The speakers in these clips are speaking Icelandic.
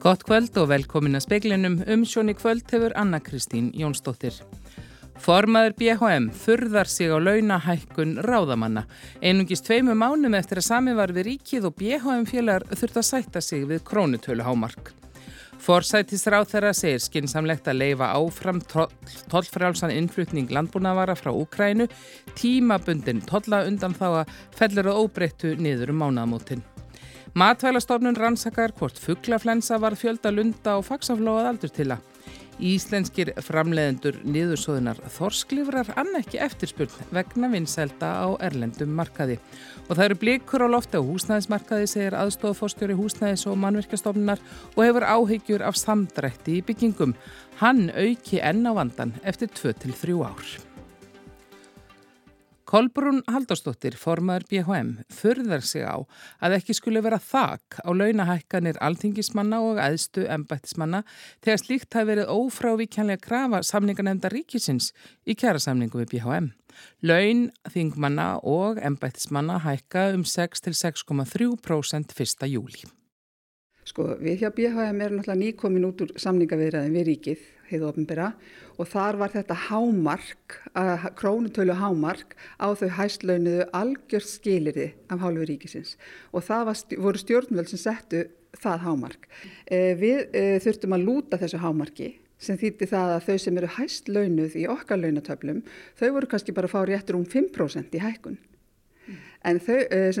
Gott kvöld og velkomin að speiklinum um sjóni kvöld hefur Anna-Kristín Jónsdóttir. Formaður BHM furðar sig á launahækkun ráðamanna. Einungist tveimu mánum eftir að sami var við ríkið og BHM félagar þurft að sætta sig við krónutölu hámark. Forsætisráð þeirra segir skinsamlegt að leifa áfram tollfrjálsan innflutning landbúnavara frá Úkrænu, tímabundin tolla undan þá að fellur að óbreyttu niður um mánaðamótin. Matvælastofnun rannsakar hvort fugglaflensa var fjölda lunda og fagsaflóað aldur til að. Íslenskir framleiðendur niðursóðunar þorsklifrar ann ekki eftirspurn vegna vinsælda á erlendum markaði. Og það eru blikur á lofti á húsnæðismarkaði, segir aðstofforstjóri húsnæðis og mannverkastofnunar og hefur áhyggjur af samdrætti í byggingum. Hann auki enn á vandan eftir 2-3 ár. Kolbrún Haldarsdóttir, formaður BHM, förðar sig á að ekki skulle vera þak á launahækkanir alþingismanna og æðstu embættismanna þegar slíkt hafi verið ófrávíkjanlega krafa samningarnemnda ríkisins í kjærasamningu við BHM. Laun, þingmanna og embættismanna hækka um 6-6,3% 1. júli. Sko við hjá BHM erum náttúrulega nýkomin út úr samningavirðaðin við ríkið, heiðu ofinbera og þar var þetta hámark, uh, krónutölu hámark á þau hæstlaunuðu algjörð skilirði af hálfu ríkisins og það var, voru stjórnvöld sem settu það hámark. Uh, við uh, þurftum að lúta þessu hámarki sem þýtti það að þau sem eru hæstlaunuð í okkar launatöflum, þau voru kannski bara að fá réttur um 5% í hækkun. En þau,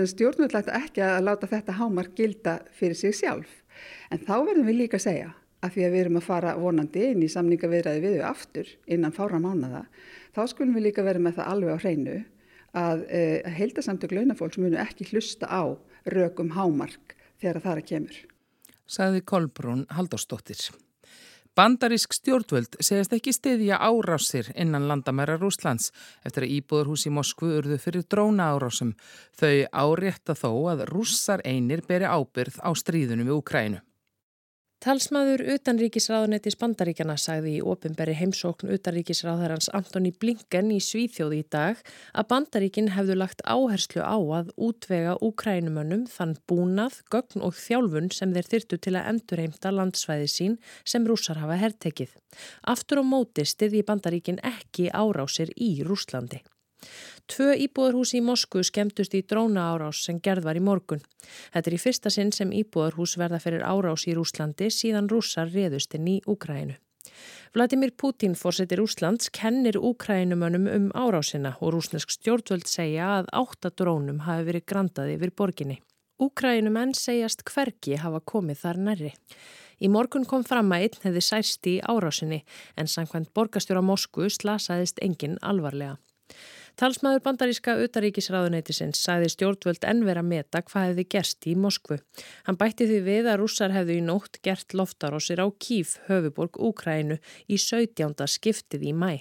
stjórnvöld læta ekki að láta þetta hámark gilda fyrir sig sjálf. En þá verðum við líka að segja að því að við erum að fara vonandi inn í samningaviðræði við aftur innan fára mánada, þá skulum við líka vera með það alveg á hreinu að uh, heildasamtök launafólks munu ekki hlusta á rökum hámark þegar það er að kemur. Saði Kolbrún Halldórsdóttir. Bandarísk stjórnvöld segast ekki stiðja árásir innan landamæra Rúslands eftir að íbúðurhús í Moskvu urðu fyrir dróna árásum. Þau árétta þó að rússar einir beri ábyrð á stríðunum við Ukrænu. Talsmaður utanríkisráðunetti Spandaríkjana sagði í ofinberi heimsókn utanríkisráðarans Antoni Blinken í Svíþjóði í dag að Bandaríkin hefðu lagt áherslu á að útvega úkrænumönnum þann búnað, gögn og þjálfun sem þeir þyrtu til að endurheimta landsvæði sín sem rússar hafa herrtekið. Aftur á móti stiði Bandaríkin ekki árásir í Rúslandi. Tvö íbúðarhús í Moskvu skemmtust í dróna árás sem gerð var í morgun. Þetta er í fyrsta sinn sem íbúðarhús verða fyrir árás í Rúslandi síðan rússar reðust inn í Úkrænu. Vladimir Putin fórsetir Úslands kennir Úkrænumönum um árásina og rúsnesk stjórnvöld segja að átta drónum hafi verið grandaði yfir borginni. Úkrænumenn segjast hverki hafa komið þar nærri. Í morgun kom fram að einn hefði særst í árásinni en samkvæmt borgastjóra Moskvu slasaðist engin alvarlega. Talsmaður bandaríska utaríkisráðuneytisins sagði stjórnvöld ennvera meta hvað hefði gerst í Moskvu. Hann bætti því við að rússar hefðu í nótt gert loftarósir á Kíf, höfuborg Úkrænu, í 17. skiptið í mæ.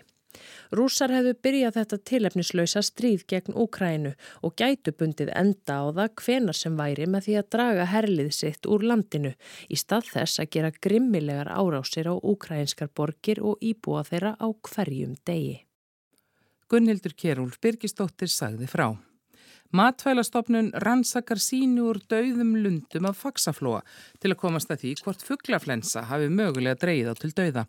Rússar hefðu byrjað þetta tilefnislausa stríð gegn Úkrænu og gætu bundið enda á það hvenar sem væri með því að draga herlið sitt úr landinu í stað þess að gera grimmilegar árásir á úkrænskar borgir og íbúa þeirra á hverjum degi. Gunnhildur Kjærúl Birgisdóttir sagði frá. Matvælastofnun rannsakar sínu úr dauðum lundum af faksaflóa til að komast að því hvort fugglaflensa hafi mögulega dreyið á til dauða.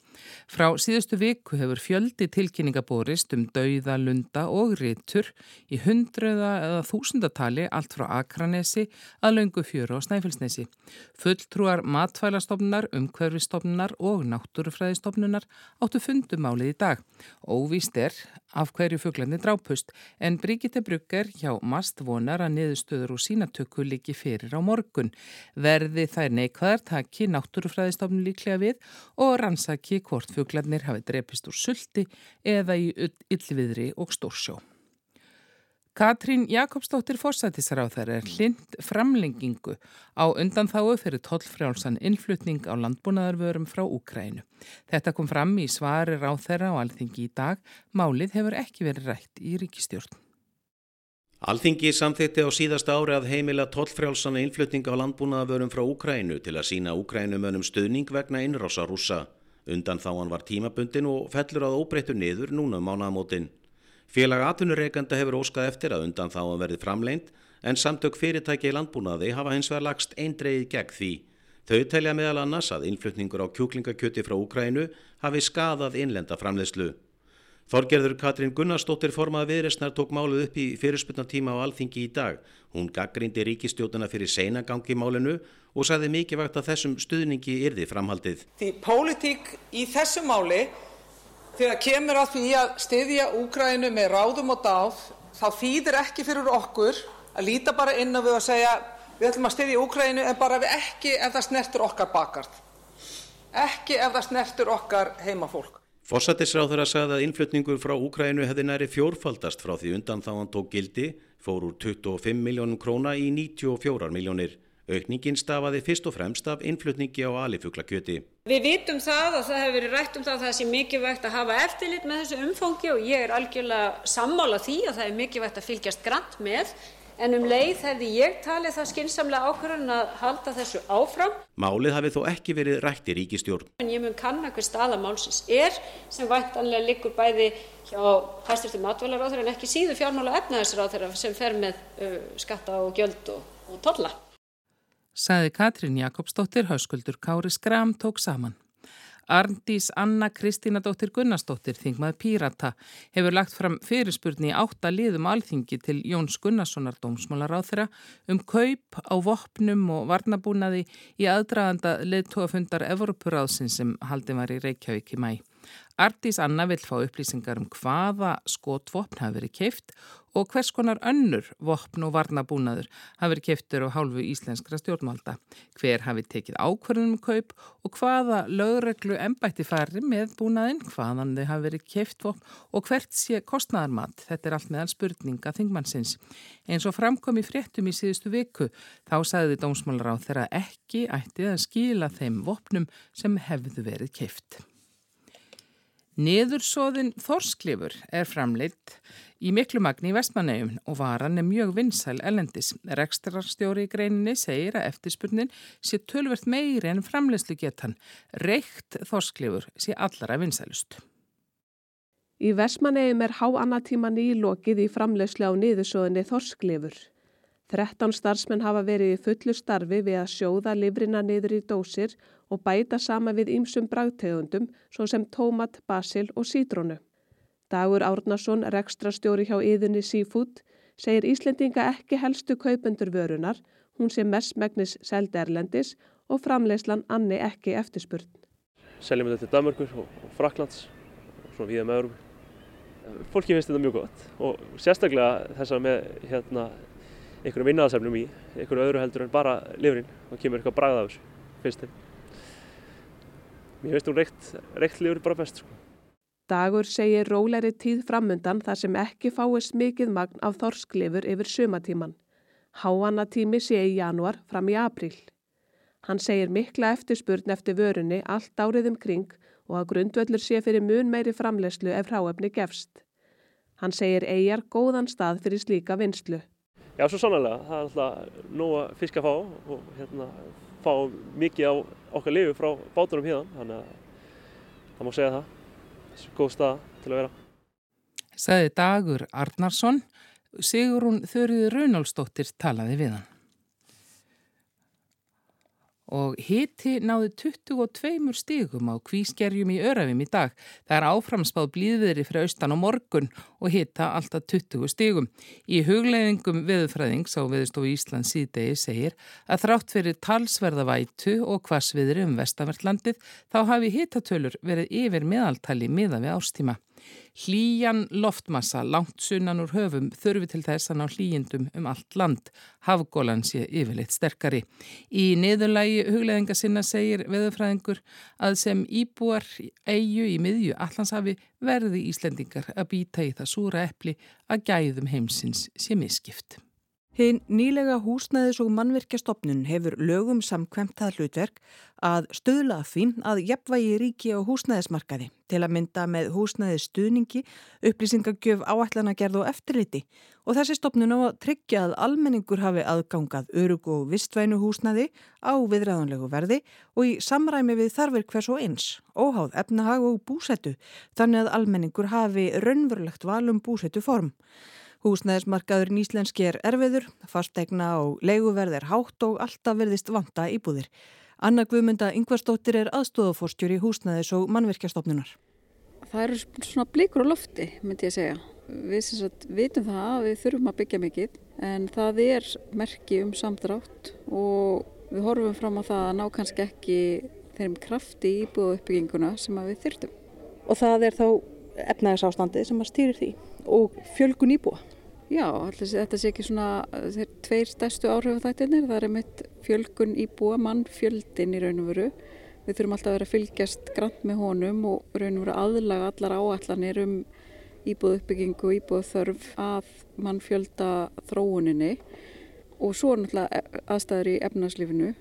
Frá síðustu viku hefur fjöldi tilkynningaborist um dauða lunda og rítur í hundruða eða þúsundatali allt frá Akranesi að laungu fjöru á Snæfellsnesi. Fulltrúar matvælastofnunar, umhverfistofnunar og náttúrufræðistofnunar áttu fundumálið í dag. Óvíst er af hverju fugglarnir drápust en Brigitte Brugger hjá Mast Fast vonar að niðurstöður og sínatöku líki fyrir á morgun. Verði þær neikvæðar taki náttúrufræðistofnun líklega við og rannsaki hvort fuglarnir hafi drepist úr sulti eða í yllviðri og stórsjó. Katrín Jakobsdóttir fórsættisráþar er hlind framlengingu á undanþáu fyrir tollfrjálsan innflutning á landbúnaðarvörum frá Úkrænu. Þetta kom fram í svari ráþæra á alþingi í dag. Málið hefur ekki verið rætt í ríkistjórn. Alþingi samþýtti á síðasta ári að heimila tollfrjálsana innflutning á landbúnaðavörum frá Úkrænu til að sína Úkrænumönum stöðning vegna innrása rúsa. Undan þá hann var tímabundin og fellur að óbreyttu niður núna um mánamótin. Félag atvinnureikanda hefur óskað eftir að undan þá hann verði framleint en samtök fyrirtæki í landbúnaði hafa hins vegar lagst eindreið gegn því. Þau telja meðal annars að innflutningur á kjúklingakjöti frá Úkrænu hafi skadað innlenda framleiðslu. Þorgerður Katrín Gunnarsdóttir formað viðresnar tók máluð upp í fyrirspunnatíma á alþingi í dag. Hún gaggrindi ríkistjótuna fyrir seinagangi málinu og sagði mikilvægt að þessum stuðningi yrði framhaldið. Því pólitík í þessu máli, þegar kemur að því að styðja Úkrænu með ráðum og dáð, þá þýðir ekki fyrir okkur að líta bara inn á við og segja við ætlum að styðja Úkrænu en bara við ekki ef það snertur okkar bakart. Ekki ef það snertur okkar heimafólk. Fossættisráður að sagða að innflutningur frá Úkrænu hefði næri fjórfaldast frá því undan þá hann tók gildi, fór úr 25 miljónum króna í 94 miljónir. Aukningin stafaði fyrst og fremst af innflutningi á alifuglakjöti. Við vitum það að það hefur verið rætt um það að það sé mikilvægt að hafa eftirlit með þessu umfangi og ég er algjörlega sammála því að það er mikilvægt að fylgjast grannt með en um leið hefði ég talið það skynsamlega ákvörðun að halda þessu áfram. Málið hafi þó ekki verið rætt í ríkistjórn. En ég mun kanna hver staða málsins er sem væntanlega liggur bæði hjá hæsturstu matvælaráþur en ekki síðu fjármála efnaðisráþur sem fer með uh, skatta og gjöld og, og tolla. Saði Katrín Jakobsdóttir, hauskuldur Kári Skram tók saman. Arndís Anna Kristínadóttir Gunnarsdóttir, þingmað Pírata, hefur lagt fram fyrirspurni í átta liðum alþingi til Jóns Gunnarssonar dómsmálaráþra um kaup á vopnum og varnabúnaði í aðdraganda leðtóafundar Evropuráðsin sem haldin var í Reykjavík í mæ. Artís Anna vil fá upplýsingar um hvaða skotvopn hafi verið keift og hvers konar önnur vopn og varnabúnaður hafi verið keiftur á hálfu íslenskra stjórnvalda. Hver hafi tekið ákvörðunum kaup og hvaða lögreglu ennbætti fari með búnaðinn, hvaðan þau hafi verið keift vopn og hvert sé kostnæðarmat. Þetta er allt meðal spurninga þingmannsins. Eins og framkom í fréttum í síðustu viku þá sagði dómsmálar á þeirra ekki ætti að skila þeim vopnum sem hefðu verið keift. Niðursóðin Þorsklifur er framleitt í miklu magni í Vestmannegjum og varan er mjög vinsæl elendis. Rekstrarstjóri í greininni segir að eftirspurnin sé tölvert meiri en framleyslu getan. Reikt Þorsklifur sé allara vinsælust. Í Vestmannegjum er háannatíman í lokið í framleyslu á niðursóðinni Þorsklifur. 13 starfsmenn hafa verið í fullu starfi við að sjóða livrina niður í dósir og bæta sama við ýmsum bragtegundum svo sem tómat, basil og sítrónu. Dagur Árnason, rekstrastjóri hjá Íðunni Seafood, segir Íslendinga ekki helstu kaupendur vörunar, hún sé mestmægnis seld erlendis og framleyslan anni ekki eftirspurn. Seljum þetta til Danmarkur og Fraklands og svona við með öðrum. Fólki finnst þetta mjög gott og sérstaklega þessar með hérna, einhverjum vinnaðasefnum í, einhverju öðru heldur en bara lifrin og kemur eitthvað bragð af þessu, finnst þeim. Mér finnst hún reykt, reykt lifur bara best. Sko. Dagur segir róleri tíð framundan þar sem ekki fáist mikið magn af þorsklifur yfir sumatíman. Háannatími sé í januar fram í apríl. Hann segir mikla eftirspurn eftir vörunni allt árið um kring og að grundvöldur sé fyrir mun meiri framlegslu ef hráefni gefst. Hann segir eigjar góðan stað fyrir slíka vinslu. Já, svo sannlega. Það er alltaf nóg að fiska fá og hérna, fá mikið á okkar lifu frá bátunum hérna þannig að það má segja það. Þessu góð stað til að vera. Saði Dagur Arnarsson. Sigurún Þurriður Raunálsdóttir talaði við hann og hiti náði 22 stígum á kvískerjum í Örafim í dag. Það er áframspáð blíðviðri fyrir austan og morgun og hita alltaf 20 stígum. Í hugleðingum viðfræðings á viðstofu Íslands síðdegi segir að þrátt fyrir talsverðavætu og hvasviðri um vestavertlandið þá hafi hitatölur verið yfir meðaltali miða við ástíma. Hlýjan loftmassa langt sunnan úr höfum þurfi til þess að ná hlýjendum um allt land. Hafgólan sé yfirleitt sterkari. Í niðurlægi hugleðinga sinna segir veðurfræðingur að sem íbúar eigu í miðju allanshafi verði Íslendingar að býta í það súra eppli að gæðum heimsins sé miskipt. Hinn nýlega húsnæðis og mannverkjastofnun hefur lögum samkvæmt það hlutverk að stöðla því að jafnvægi ríki á húsnæðismarkaði til að mynda með húsnæðis stuðningi, upplýsingagjöf áætlanagerð og eftirliti og þessi stofnun á að tryggja að almenningur hafi aðgangað örug og vistvænu húsnæði á viðræðanlegu verði og í samræmi við þarfir hvers og eins, óháð efnahag og búsettu þannig að almenningur hafi raunverulegt valum búsettu form. Húsnæðismarkaður nýslenski er erfiður, fastegna og leiguverð er hátt og alltaf verðist vanta íbúðir. Anna Guðmunda Yngvarstóttir er aðstofafórstjóri í húsnæðis og mannverkjastofnunar. Það eru svona blíkur á lofti, myndi ég segja. Við sagt, vitum það að við þurfum að byggja mikið en það er merki um samdrátt og við horfum fram á það að ná kannski ekki þeim krafti í íbúðu uppbygginguna sem við þurftum. Og það er þá efnæðisástandi sem að stýrir því og fjölgun íbúa? Já, þetta sé ekki svona þeir tveir stærstu áhrifðættinir, það er mitt fjölgun íbúa, mann fjöldin í raun og veru. Við þurfum alltaf að vera að fylgjast grant með honum og raun og veru aðlaga allar áallanir um íbúðu uppbyggingu og íbúðu þörf að mann fjölda þróuninni og svo er náttúrulega aðstæður í efnarslífinu.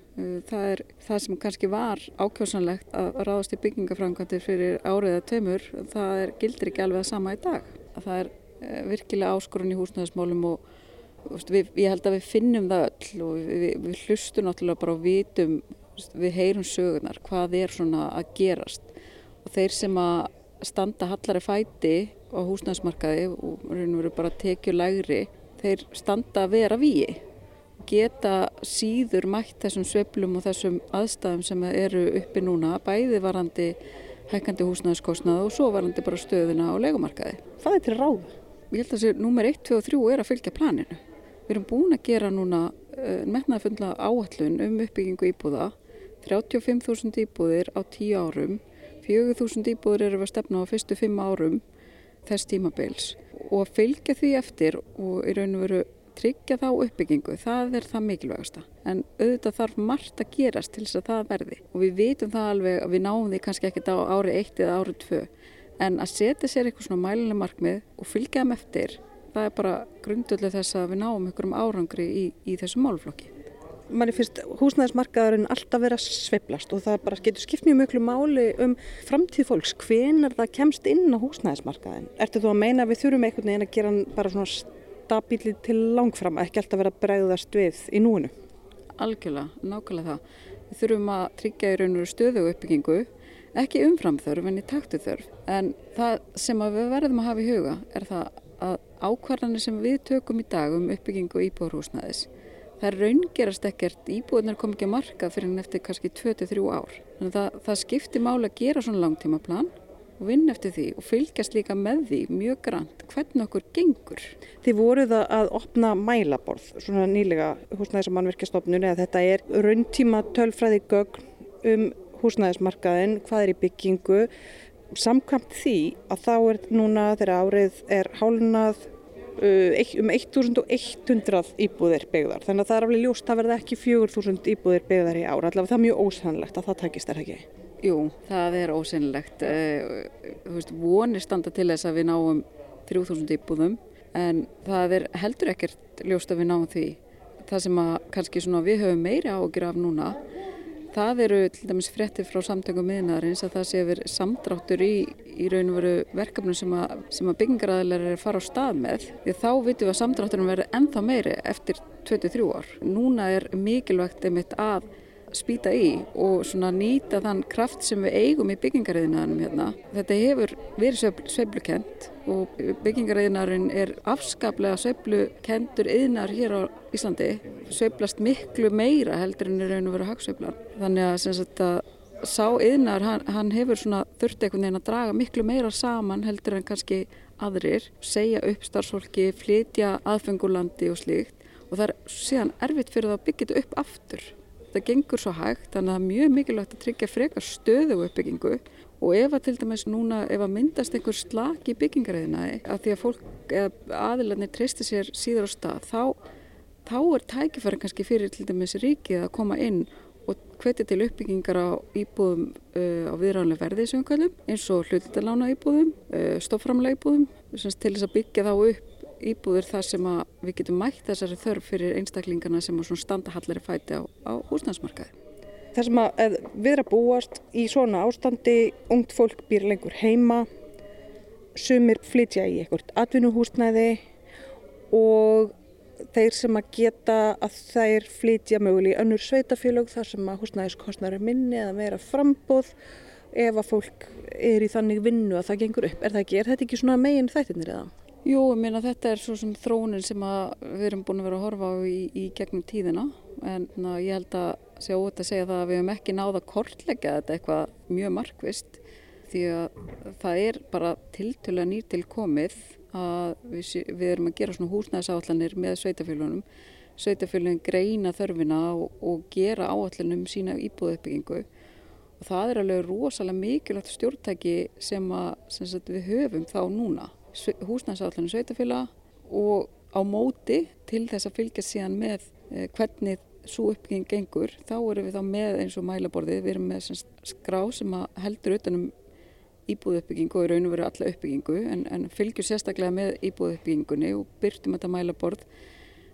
Það er það sem kannski var ákjósanlegt að ráðast í byggingafrangandir fyrir áriða tömur, það er, gildir ekki alveg að sama í dag. Það er Eh, virkilega áskorun í húsnæðismálum og við, ég held að við finnum það öll og við, við, við hlustum náttúrulega bara og vitum, við heyrum sögurnar hvað er svona að gerast og þeir sem að standa hallari fæti á húsnæðismarkaði og raun og veru bara tekju lægri, þeir standa að vera víi geta síður mætt þessum sveplum og þessum aðstæðum sem eru uppi núna, bæði varandi hækkandi húsnæðiskostnaða og svo varandi bara stöðuna á legumarkaði. Hvað er til ráð? ég held að þessi nummer 1, 2 og 3 er að fylgja planinu. Við erum búin að gera núna uh, metnaðfundla áallun um uppbyggingu íbúða, 35.000 íbúðir á 10 árum, 4.000 íbúðir eru að stefna á fyrstu 5 árum þess tímabils og að fylgja því eftir og í raun og veru tryggja þá uppbyggingu, það er það mikilvægasta. En auðvitað þarf margt að gerast til þess að það verði. Og við vitum það alveg að við náum því kannski ekkert á ári 1 eða ári 2 en að setja sér eitthvað svona mælileg markmið og fylgja þeim eftir það er bara grundulega þess að við náum einhverjum árangri í, í þessu málflokki manni finnst húsnæðismarkaðurinn alltaf vera sveiblast og það bara getur skipt mjög mjög máli um framtíð fólks. Hvenar það kemst inn á húsnæðismarkaðin Ertu þú að meina að við þurfum einhvern veginn að gera bara svona stabíli til langfram ekki alltaf vera bregðast við í núinu? Algjörlega, nákvæmlega það. Við þurfum að tryggja í raun og stöðu uppbyggingu ekki umframþörf en í taktuþörf en það sem við verðum að hafa í huga er það að ákvarðanir sem við tökum í dag um uppbyggingu íbúðarhúsnaðis það raungerast ekkert, íbúðunar kom ekki að marka fyrir en eftir kannski 23 ár. Þannig að það, það skiptir máli að gera svona langtíma plan og vinna eftir því og fylgjast líka með því mjög grann hvernig okkur gengur. Þið voruð að opna mælaborð svona nýlega húsnæðis og mannverkjastofnun eða þetta er rauntíma tölfræði gögn um húsnæðismarkaðin, hvað er í byggingu. Samkvæmt því að þá er núna þegar árið er hálunað uh, um 1100 íbúðir byggðar. Þannig að það er alveg ljóst að verða ekki 4000 íbúðir byggðar í ár. Allavega það er mjög ósannlegt að það takist er ekki. Jú, það er ósannlegt. Uh, vonir standa til þess að við náum 3000 íbúðum en það er heldur ekkert ljóst að við náum því. Það sem að kannski við höfum meiri ágjur af núna Það eru til dæmis fréttir frá samtöngum miðnaðarins að það sé verið samdráttur í, í raun og veru verkefnum sem að, að byggingaræðilega er að fara á stað með því þá vitum við að samdrátturum verður ennþá meiri eftir 23 ár. Núna er mikilvægt einmitt að spýta í og nýta þann kraft sem við eigum í byggingaræðinaðanum hérna. Þetta hefur verið sveiflukent og byggingaræðinarinn er afskaplega sveiflukentur yðnar hér á Íslandi. Sveiflast miklu meira heldur en er raun og verið hagsveiflar. Þannig að, sagt, að sá yðnar, hann, hann hefur þurft einhvern veginn að draga miklu meira saman heldur en kannski aðrir, segja upp starfsfólki, flytja aðfengulandi og slíkt og það er síðan erfitt fyrir það að byggja þetta upp aftur það gengur svo hægt þannig að það er mjög mikilvægt að tryggja frekar stöðu uppbyggingu. Og ef að til dæmis núna ef að myndast einhver slag í byggingaræðinaði að því að fólk aðilarnir treysti sér síður á stað þá, þá er tækifæri kannski fyrir til dæmis ríkið að koma inn og hveti til uppbyggingar á íbúðum uh, á viðránlega verðisumkvæðum eins og hlutitalána íbúðum, uh, stoframlega íbúðum til þess að byggja þá upp íbúður þar sem við getum mætt þessari þörf fyrir einstaklingarna sem standa hallari fæti á, á húsnæðsmarkaði. Það sem að við erum að búast í svona ástandi, ungt fólk býr lengur heima, sumir flytja í einhvert atvinnuhúsnæði og þeir sem að geta að þær flytja möguleg í önnur sveitafélög þar sem að húsnæðiskostnar er minni eða meira frambóð ef að fólk er í þannig vinnu að það gengur upp. Er, ekki, er þetta ekki svona megin þættinir eða? Jú, ég meina þetta er svo sem þróunin sem við erum búin að vera að horfa á í, í gegnum tíðina. En ná, ég held að sjá út að segja það að við hefum ekki náða að kortleggja þetta eitthvað mjög markvist því að það er bara tiltölu að nýr til komið að við, við erum að gera svona húsnæðisáallanir með sveitafélunum sveitafélugin greina þörfina og, og gera áallanum sína íbúðuppbyggingu og það er alveg rosalega mikilvægt stjórntæki sem, að, sem við höfum þá núna húsnæðisáallanir sveitafélag og á móti til þess að fylgja síðan með eh, hvernig svo uppbygging gengur, þá erum við þá með eins og mælaborðið, við erum með skrá sem heldur utanum íbúðu uppbyggingu og í raun og veru alla uppbyggingu en, en fylgjur sérstaklega með íbúðu uppbyggingunni og byrtum þetta mælaborð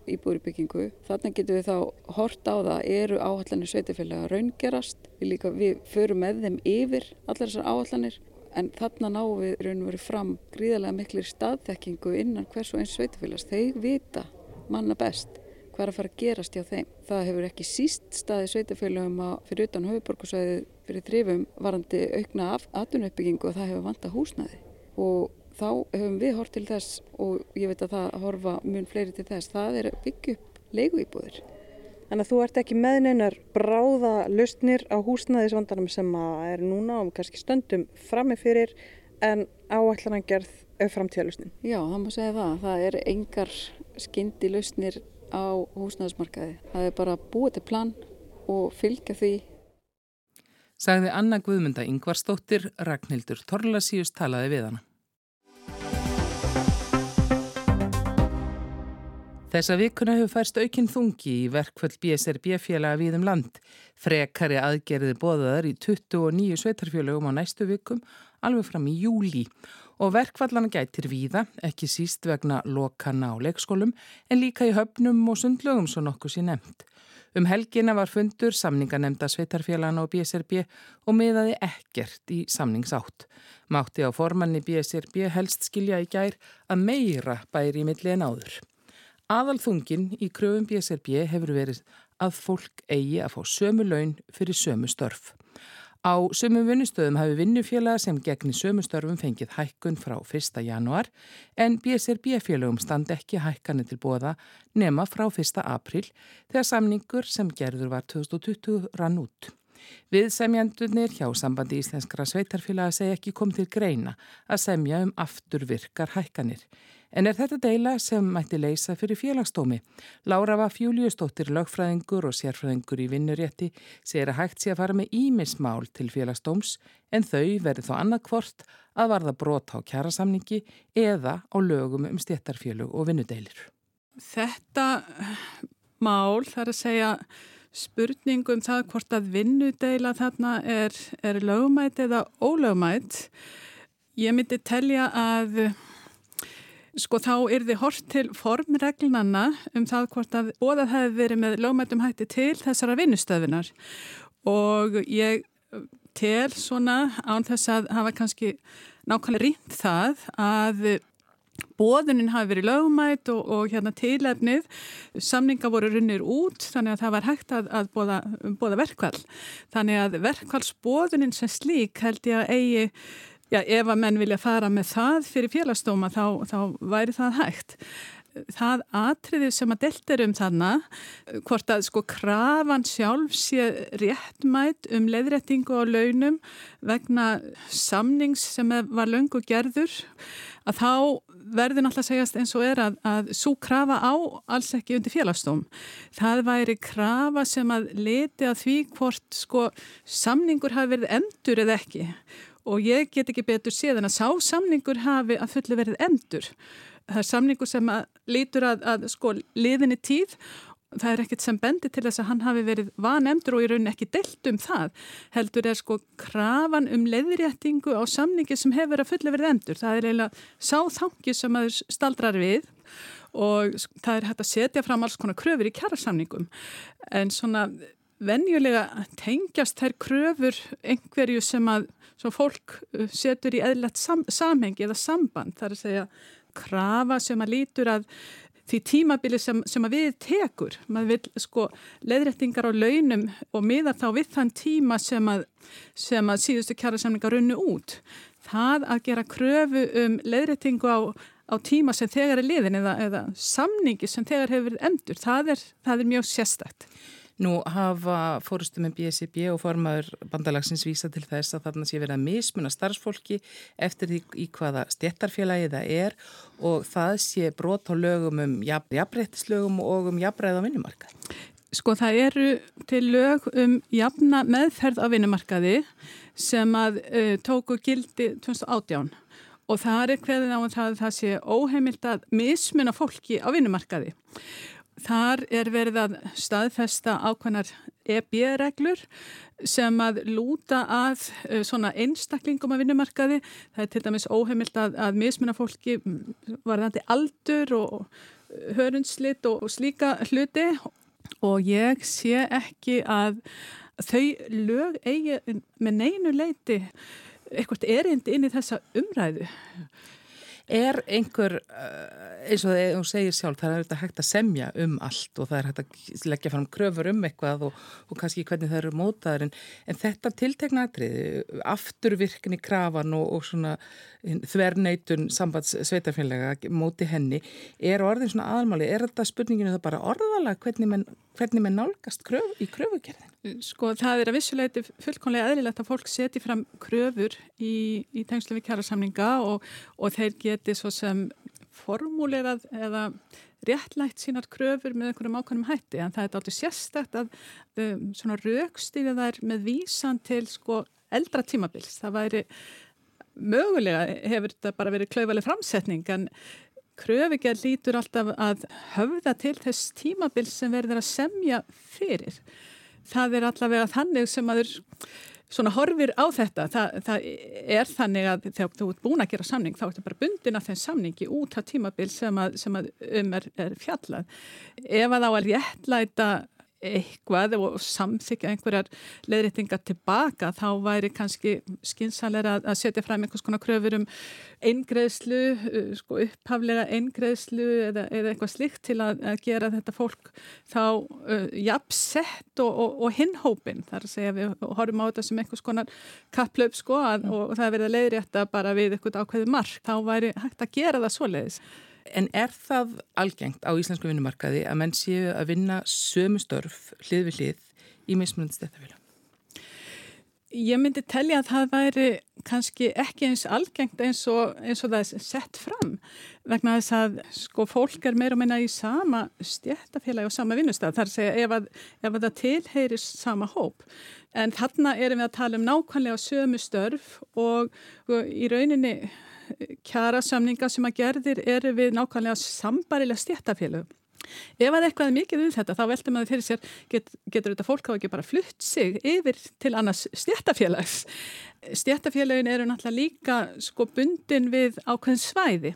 íbúður uppbyggingu. Þannig getum við þá hort á það, eru áhallanir sveitafélaga raungerast, við líka við förum með þeim yfir allar þessar áhallanir en þarna náum við raun og veru fram gríðarlega miklir staðþekkingu innan hvers og eins sveitafélags. Þeir vita manna best hvað er að fara að gerast hjá þeim. Það hefur ekki síst staði sveitafélagum að fyrir utan höfuborgarsvæði fyrir þrifum varandi aukna af atvinnuppbyggingu og það hefur vanta húsnaði og þá hefum við hort til þess og ég veit að það horfa mun fleiri til þess, það er að byggja upp leiguýbúðir. Þannig að þú ert ekki meðneinar bráða lausnir á húsnaðisvandanum sem er núna og kannski stöndum framifyrir en áætlan að gerð framtíðalusnin. Já, það má segja það. Það er engar skyndi lausnir á húsnæðismarkaði. Það er bara búið til plan og fylgja því. Sagði Anna Guðmunda Yngvarstóttir, Ragnhildur Torlasíus talaði við hana. Þessa vikuna hefur færst aukinn þungi í verkvöld BSRB félaga við um land. Frekari aðgerði bóðaðar í 29 sveitarfélögum á næstu vikum alveg fram í júli og verkvallana gætir víða, ekki síst vegna lokana á leikskólum en líka í höfnum og sundlögum svo nokkuð sér nefnt. Um helgina var fundur samninganemnda sveitarfélagana og BSRB og miðaði ekkert í samningsátt. Mátti á formanni BSRB helst skilja í gær að meira bæri í milli en áður. Aðalþungin í kröfum BSRB hefur verið að fólk eigi að fá sömu laun fyrir sömu störf. Á sömum vinnustöðum hafi vinnufélaga sem gegni sömu störfum fengið hækkun frá 1. januar en BSRB-félagum stand ekki hækkanir til bóða nema frá 1. april þegar samningur sem gerður var 2020 rann út. Við semjandunir hjá sambandi íslenskara sveitarfélaga segi ekki kom til greina að semja um afturvirkar hækkanir. En er þetta deila sem mætti leysa fyrir félagsdómi? Lára var fjúliustóttir lögfræðingur og sérfræðingur í vinnurétti segir að hægt sé að fara með ímismál til félagsdóms en þau verður þó annarkvort að varða brot á kjærasamningi eða á lögum um stéttarfélug og vinnudeilir. Þetta mál þarf að segja spurningum það hvort að vinnudeila þarna er, er lögumætt eða ólögumætt. Ég myndi telja að Sko þá er þið hort til formreglunanna um það hvort að bóðað hefði verið með lögmættum hætti til þessara vinnustöðunar og ég tel svona án þess að hafa kannski nákvæmlega rýnt það að bóðunin hafi verið lögmætt og, og hérna tilefnið samninga voru runnir út þannig að það var hægt að, að bóða, bóða verkvall þannig að verkvallsbóðunin sem slík held ég að eigi Já, ef að menn vilja fara með það fyrir félagsdóma þá, þá væri það hægt. Það atriðið sem að delt er um þarna, hvort að sko krafan sjálf sé réttmætt um leðrættingu á launum vegna samnings sem var löngu gerður, að þá verður náttúrulega segjast eins og er að, að svo krafa á alls ekki undir félagsdóm. Það væri krafa sem að leti að því hvort sko samningur hafi verið endur eða ekki og ég get ekki betur séð en að sá samningur hafi að fullu verið endur. Það er samningur sem að lítur að, að sko liðinni tíð það er ekkert sem bendi til þess að hann hafi verið vanemdur og í rauninni ekki deilt um það heldur er sko krafan um leiðréttingu á samningi sem hefur að fulli verið endur. Það er eiginlega sáþangi sem að staldrar við og það er hægt að setja fram alls konar kröfur í kjærasamningum en svona venjulega tengjast þær kröfur einhverju sem að sem fólk uh, setur í eðlert sam, samhengi eða samband. Þar að segja krafa sem að lítur að því tímabili sem, sem að við tekur. Maður vil sko leðrættingar á launum og miða þá við þann tíma sem að, sem að síðustu kjara samlingar runnu út. Það að gera kröfu um leðrættingu á, á tíma sem þegar er liðin eða, eða samningi sem þegar hefur verið endur það er, það er mjög sérstækt Nú hafa fórustu með BSIB og formaður bandalagsins vísa til þess að þarna sé verið að mismuna starfsfólki eftir því í hvaða stjættarfélagi það er og það sé brot á lögum um jafnréttislögum og um jafnræð á vinnumarkað. Sko það eru til lög um jafna meðferð á vinnumarkaði sem að uh, tóku gildi 2018 og það er hverðin á að það, það sé óheimilt að mismuna fólki á vinnumarkaði. Þar er verið að staðfesta ákveðnar EB-reglur sem að lúta að uh, svona einstaklingum af vinnumarkaði. Það er til dæmis óheimilt að, að mismuna fólki varðandi aldur og hörundslit og, og slíka hluti og ég sé ekki að þau lög eigi með neinu leiti eitthvað erindi inn í þessa umræðu. Er einhver, eh, eins og þú segir sjálf, það er auðvitað hægt að semja um allt og það er hægt að leggja fram kröfur um eitthvað og, og kannski hvernig það eru mótaður en, en þetta tiltegna aðriði, afturvirkni krafan og, og svona þvernætun sambandsveitarfélaga móti henni, er orðin svona aðalmáli, er þetta spurninginu það bara orðalega hvernig menn, hvernig menn nálgast kröf, í kröfugerðin? Sko það er að vissuleiti fullkonlega eðlilegt að fólk seti fram kröfur í, í tengslu við kjærasamninga og, og þeir geti svo sem formúlerað eða réttlægt sínar kröfur með einhverjum ákvæmum hætti en það er alltaf sérstækt að um, svona raukstýrið þær með vísan til sko eldra tímabils. Það væri mögulega hefur þetta bara verið klauvaleg framsetning en kröfugjall lítur alltaf að höfða til þess tímabils sem verður að semja fyrir það er allavega þannig sem aður svona horfir á þetta. Það, það er þannig að þegar þú ert búin að gera samning þá ertu bara bundin af þenn samningi út af tímabil sem að, sem að um er, er fjallað. Ef að á að réttlæta eitthvað og samþykja einhverjar leðréttingar tilbaka þá væri kannski skinsalega að setja fram einhvers konar kröfur um eingreðslu, uh, sko upphaflega eingreðslu eða, eða eitthvað slikt til að, að gera þetta fólk þá uh, jafnsett og, og, og hinhópin þar að segja við horfum á þetta sem einhvers konar kapplöp sko að, og, og það verið að leiðrétta bara við eitthvað ákveði mark. Þá væri hægt að gera það svoleiðis En er það algengt á íslensku vinnumarkaði að menn séu að vinna sömu störf hlið við hlið í mismunandi stættafélag? Ég myndi tellja að það væri kannski ekki eins algengt eins og, eins og það er sett fram vegna þess að sko fólk er meira og minna í sama stjættafélagi og sama vinnustaf þar segja ef að, ef að það tilheyrir sama hóp en þarna erum við að tala um nákvæmlega sömu störf og, og í rauninni kjara samninga sem að gerðir eru við nákvæmlega sambarilega stjættafélög. Ef að eitthvað er mikið um þetta þá veldur maður fyrir sér get, getur þetta fólk á ekki bara flutt sig yfir til annars stjættafélags. Stjættafélagin eru náttúrulega líka sko bundin við ákveðin svæði.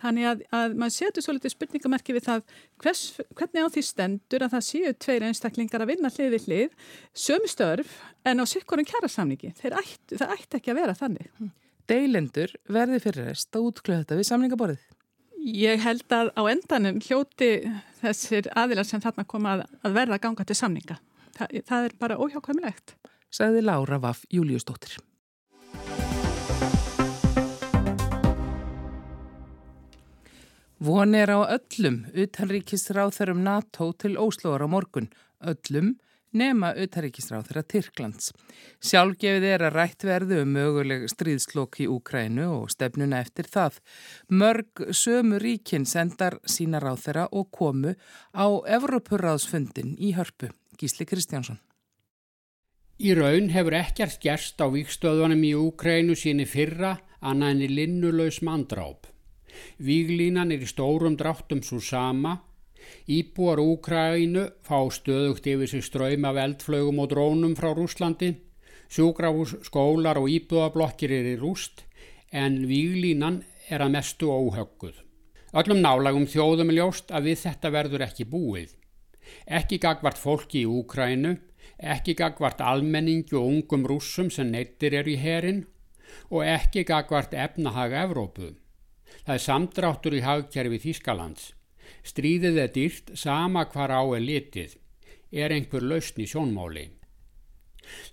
Þannig að, að maður setur svo litið spurningamerki við það hvers, hvernig á því stendur að það séu tveir einstaklingar að vinna hlið við hlið, sömstörf en á sikkurum kjærasamningi. Ætti, það ætti ekki að vera þannig deilendur verði fyrir rest að útklöða þetta við samningaborðið? Ég held að á endanum hljóti þessir aðilar sem þarna koma að, að verða að ganga til samninga. Þa, það er bara óhjákvæmilegt. Sagði Lára Vaff Júliusdóttir. Von er á öllum utanríkisráþarum NATO til Óslóar á morgun. Öllum nema utaríkisráð þeirra Tyrklands. Sjálfgefið er að rætt verðu um möguleg stríðslokk í Úkrænu og stefnuna eftir það. Mörg sömu ríkin sendar sína ráð þeirra og komu á Evropurráðsfundin í hörpu. Gísli Kristjánsson. Í raun hefur ekkert gerst á vikstöðunum í Úkrænu síni fyrra annað enni linnulegs mandráp. Víglínan er í stórum dráttum svo sama Íbúar Úkrænu fá stöðugt yfir sig ströym af eldflögum og drónum frá Rúslandi, sjúkrahús, skólar og íbúablokkir er í rúst en výlínan er að mestu óhögguð. Öllum nálagum þjóðum er ljóst að við þetta verður ekki búið. Ekki gagvart fólki í Úkrænu, ekki gagvart almenningi og ungum rússum sem neittir er í herin og ekki gagvart efnahaga Evrópu. Það er samdráttur í hagkerfi Þískalands. Stríðið er dýrt sama hvar á er litið, er einhver lausn í sjónmáli.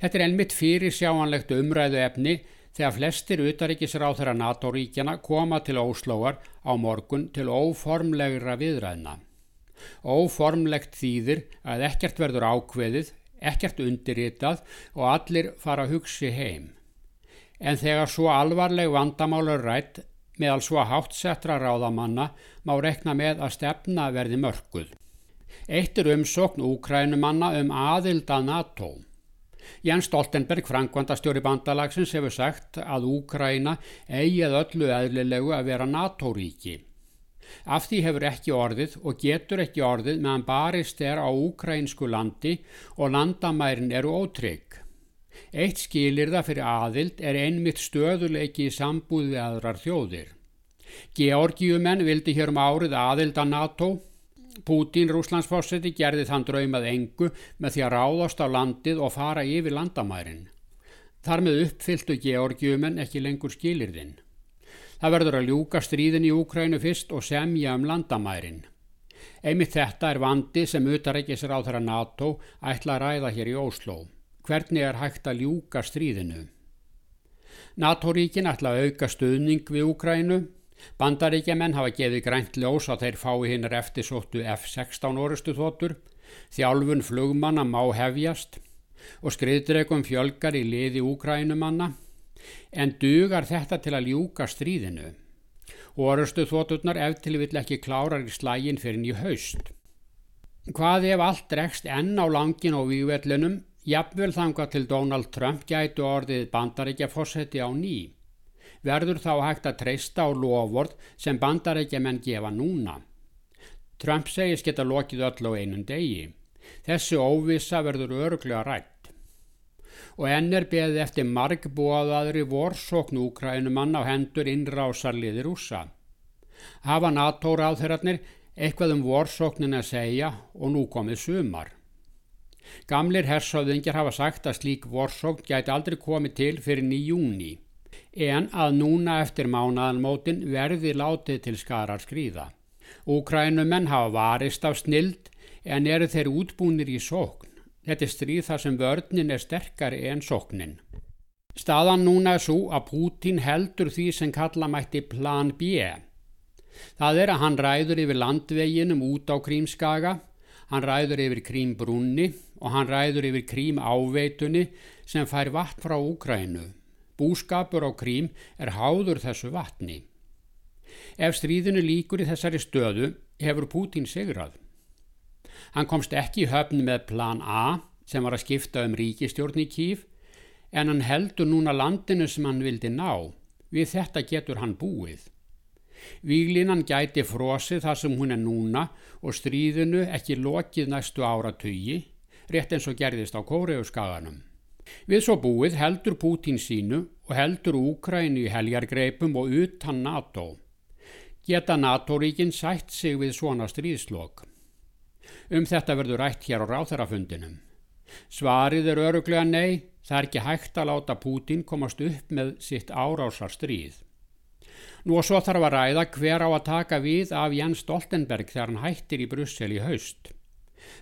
Þetta er ennmitt fyrir sjáanlegt umræðu efni þegar flestir utaríkisráð þeirra NATO-ríkjana koma til Óslóar á morgun til óformlegra viðræðna. Óformlegt þýðir að ekkert verður ákveðið, ekkert undirritað og allir fara að hugsi heim. En þegar svo alvarleg vandamálur rætt meðal svo hátsettra ráðamanna má rekna með að stefna verði mörguð. Eitt er umsókn úkrænumanna um aðild að NATO. Jens Stoltenberg, frangvandastjóri bandalagsins, hefur sagt að Úkræna eigið öllu eðlilegu að vera NATO-ríki. Af því hefur ekki orðið og getur ekki orðið meðan barist er á úkrænsku landi og landamærin eru ótrygg. Eitt skilir það fyrir aðild er einmitt stöðuleiki í sambúð við aðrar þjóðir. Georgiumenn vildi hér um árið aðild að NATO. Pútín, rúslandsfórseti, gerði þann draumað engu með því að ráðast á landið og fara yfir landamærin. Þar með uppfylltu Georgiumenn ekki lengur skilirðinn. Það verður að ljúka stríðin í Úkrænu fyrst og semja um landamærin. Einmitt þetta er vandi sem utarækisir á þeirra NATO ætla að ræða hér í Ósló. Hvernig er hægt að ljúka stríðinu? NATO-ríkin ætla að auka stuðning við Úkrænu. Bandaríkjaman hafa gefið grænt ljós að þeir fái hinnar eftir sóttu F-16 orustu þóttur. Þjálfun flugmanna má hefjast og skriðdregum fjölgar í liði Úkrænumanna en dugar þetta til að ljúka stríðinu og orðustu þótturnar ef til vill ekki klárar í slægin fyrir nýju haust. Hvað ef allt dregst enn á langin og vývellunum, jafnvel þanga til Donald Trump gætu orðið bandarækja fórseti á ný. Verður þá hægt að treysta á loford sem bandarækja menn gefa núna. Trump segist geta lokið öll á einun degi. Þessu óvisa verður öruglega rætt og enn er beðið eftir margbúaðaðri vorsókn úkrænumann á hendur innrásarliði rúsa. Hafa NATO-ráðherrarnir eitthvað um vorsóknin að segja og nú komið sumar. Gamlir hersóðingjar hafa sagt að slík vorsókn gæti aldrei komið til fyrir nýjúni en að núna eftir mánaðanmótin verði látið til skarar skrýða. Úkrænumenn hafa varist af snild en eru þeir útbúnir í sókn. Þetta er stríð þar sem vörninn er sterkari en sóknin. Staðan núna er svo að Pútín heldur því sem kalla mætti plan B. Það er að hann ræður yfir landveginum út á Krímskaga, hann ræður yfir Krímbrunni og hann ræður yfir Krímáveitunni sem fær vatn frá Úkrænu. Búskapur á Krím er háður þessu vatni. Ef stríðinu líkur í þessari stöðu hefur Pútín sigrað. Hann komst ekki í höfn með plan A sem var að skipta um ríkistjórn í kýf en hann heldur núna landinu sem hann vildi ná. Við þetta getur hann búið. Víglinan gæti frosið þar sem hún er núna og stríðinu ekki lokið næstu áratögi, rétt eins og gerðist á Kóreuskaganum. Við svo búið heldur Pútín sínu og heldur Úkrænu í heljargreipum og utan NATO. Geta NATO-ríkin sætt sig við svona stríðslokk. Um þetta verður rætt hér á ráþarafundinum. Svarið er öruglega nei, það er ekki hægt að láta Pútin komast upp með sitt árásar stríð. Nú og svo þarf að ræða hver á að taka við af Jens Stoltenberg þegar hann hættir í Brussel í haust.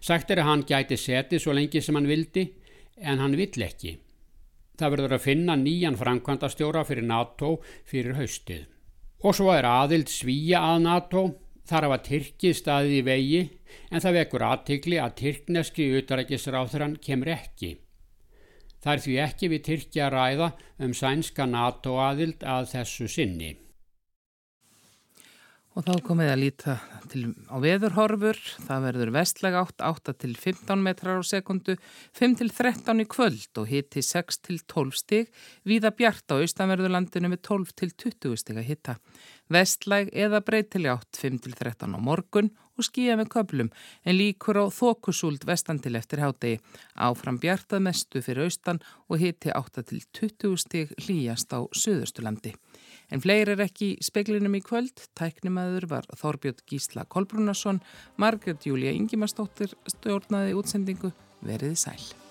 Sagt er að hann gæti seti svo lengi sem hann vildi, en hann vill ekki. Það verður að finna nýjan framkvæmdastjóra fyrir NATO fyrir haustið. Og svo er aðild svíja að NATO Þar hafa Tyrkið staðið í vegi en það vekur aðtikli að Tyrkneski utarækisráþurann kemur ekki. Það er því ekki við Tyrkja að ræða um sænska NATO aðild að þessu sinni. Og þá komið að líta til, á veðurhorfur, það verður vestlega 8, 8 til 15 metrar á sekundu, 5 til 13 í kvöld og hitti 6 til 12 stig, viða bjart á austanverðurlandinu með 12 til 20 stig að hitta. Vestlæg eða breytileg 8, 5 til 13 á morgun og skýja með köplum en líkur á þokusúld vestan til eftir hádegi. Áfram bjartað mestu fyrir austan og hitti 8 til 20 stig hlýjast á söðustulandi. En fleiri er ekki speklinum í kvöld. Tæknimaður var Þorbjörn Gísla Kolbrunarsson, Margret Júlia Ingimarsdóttir stjórnaði útsendingu. Veriði sæl.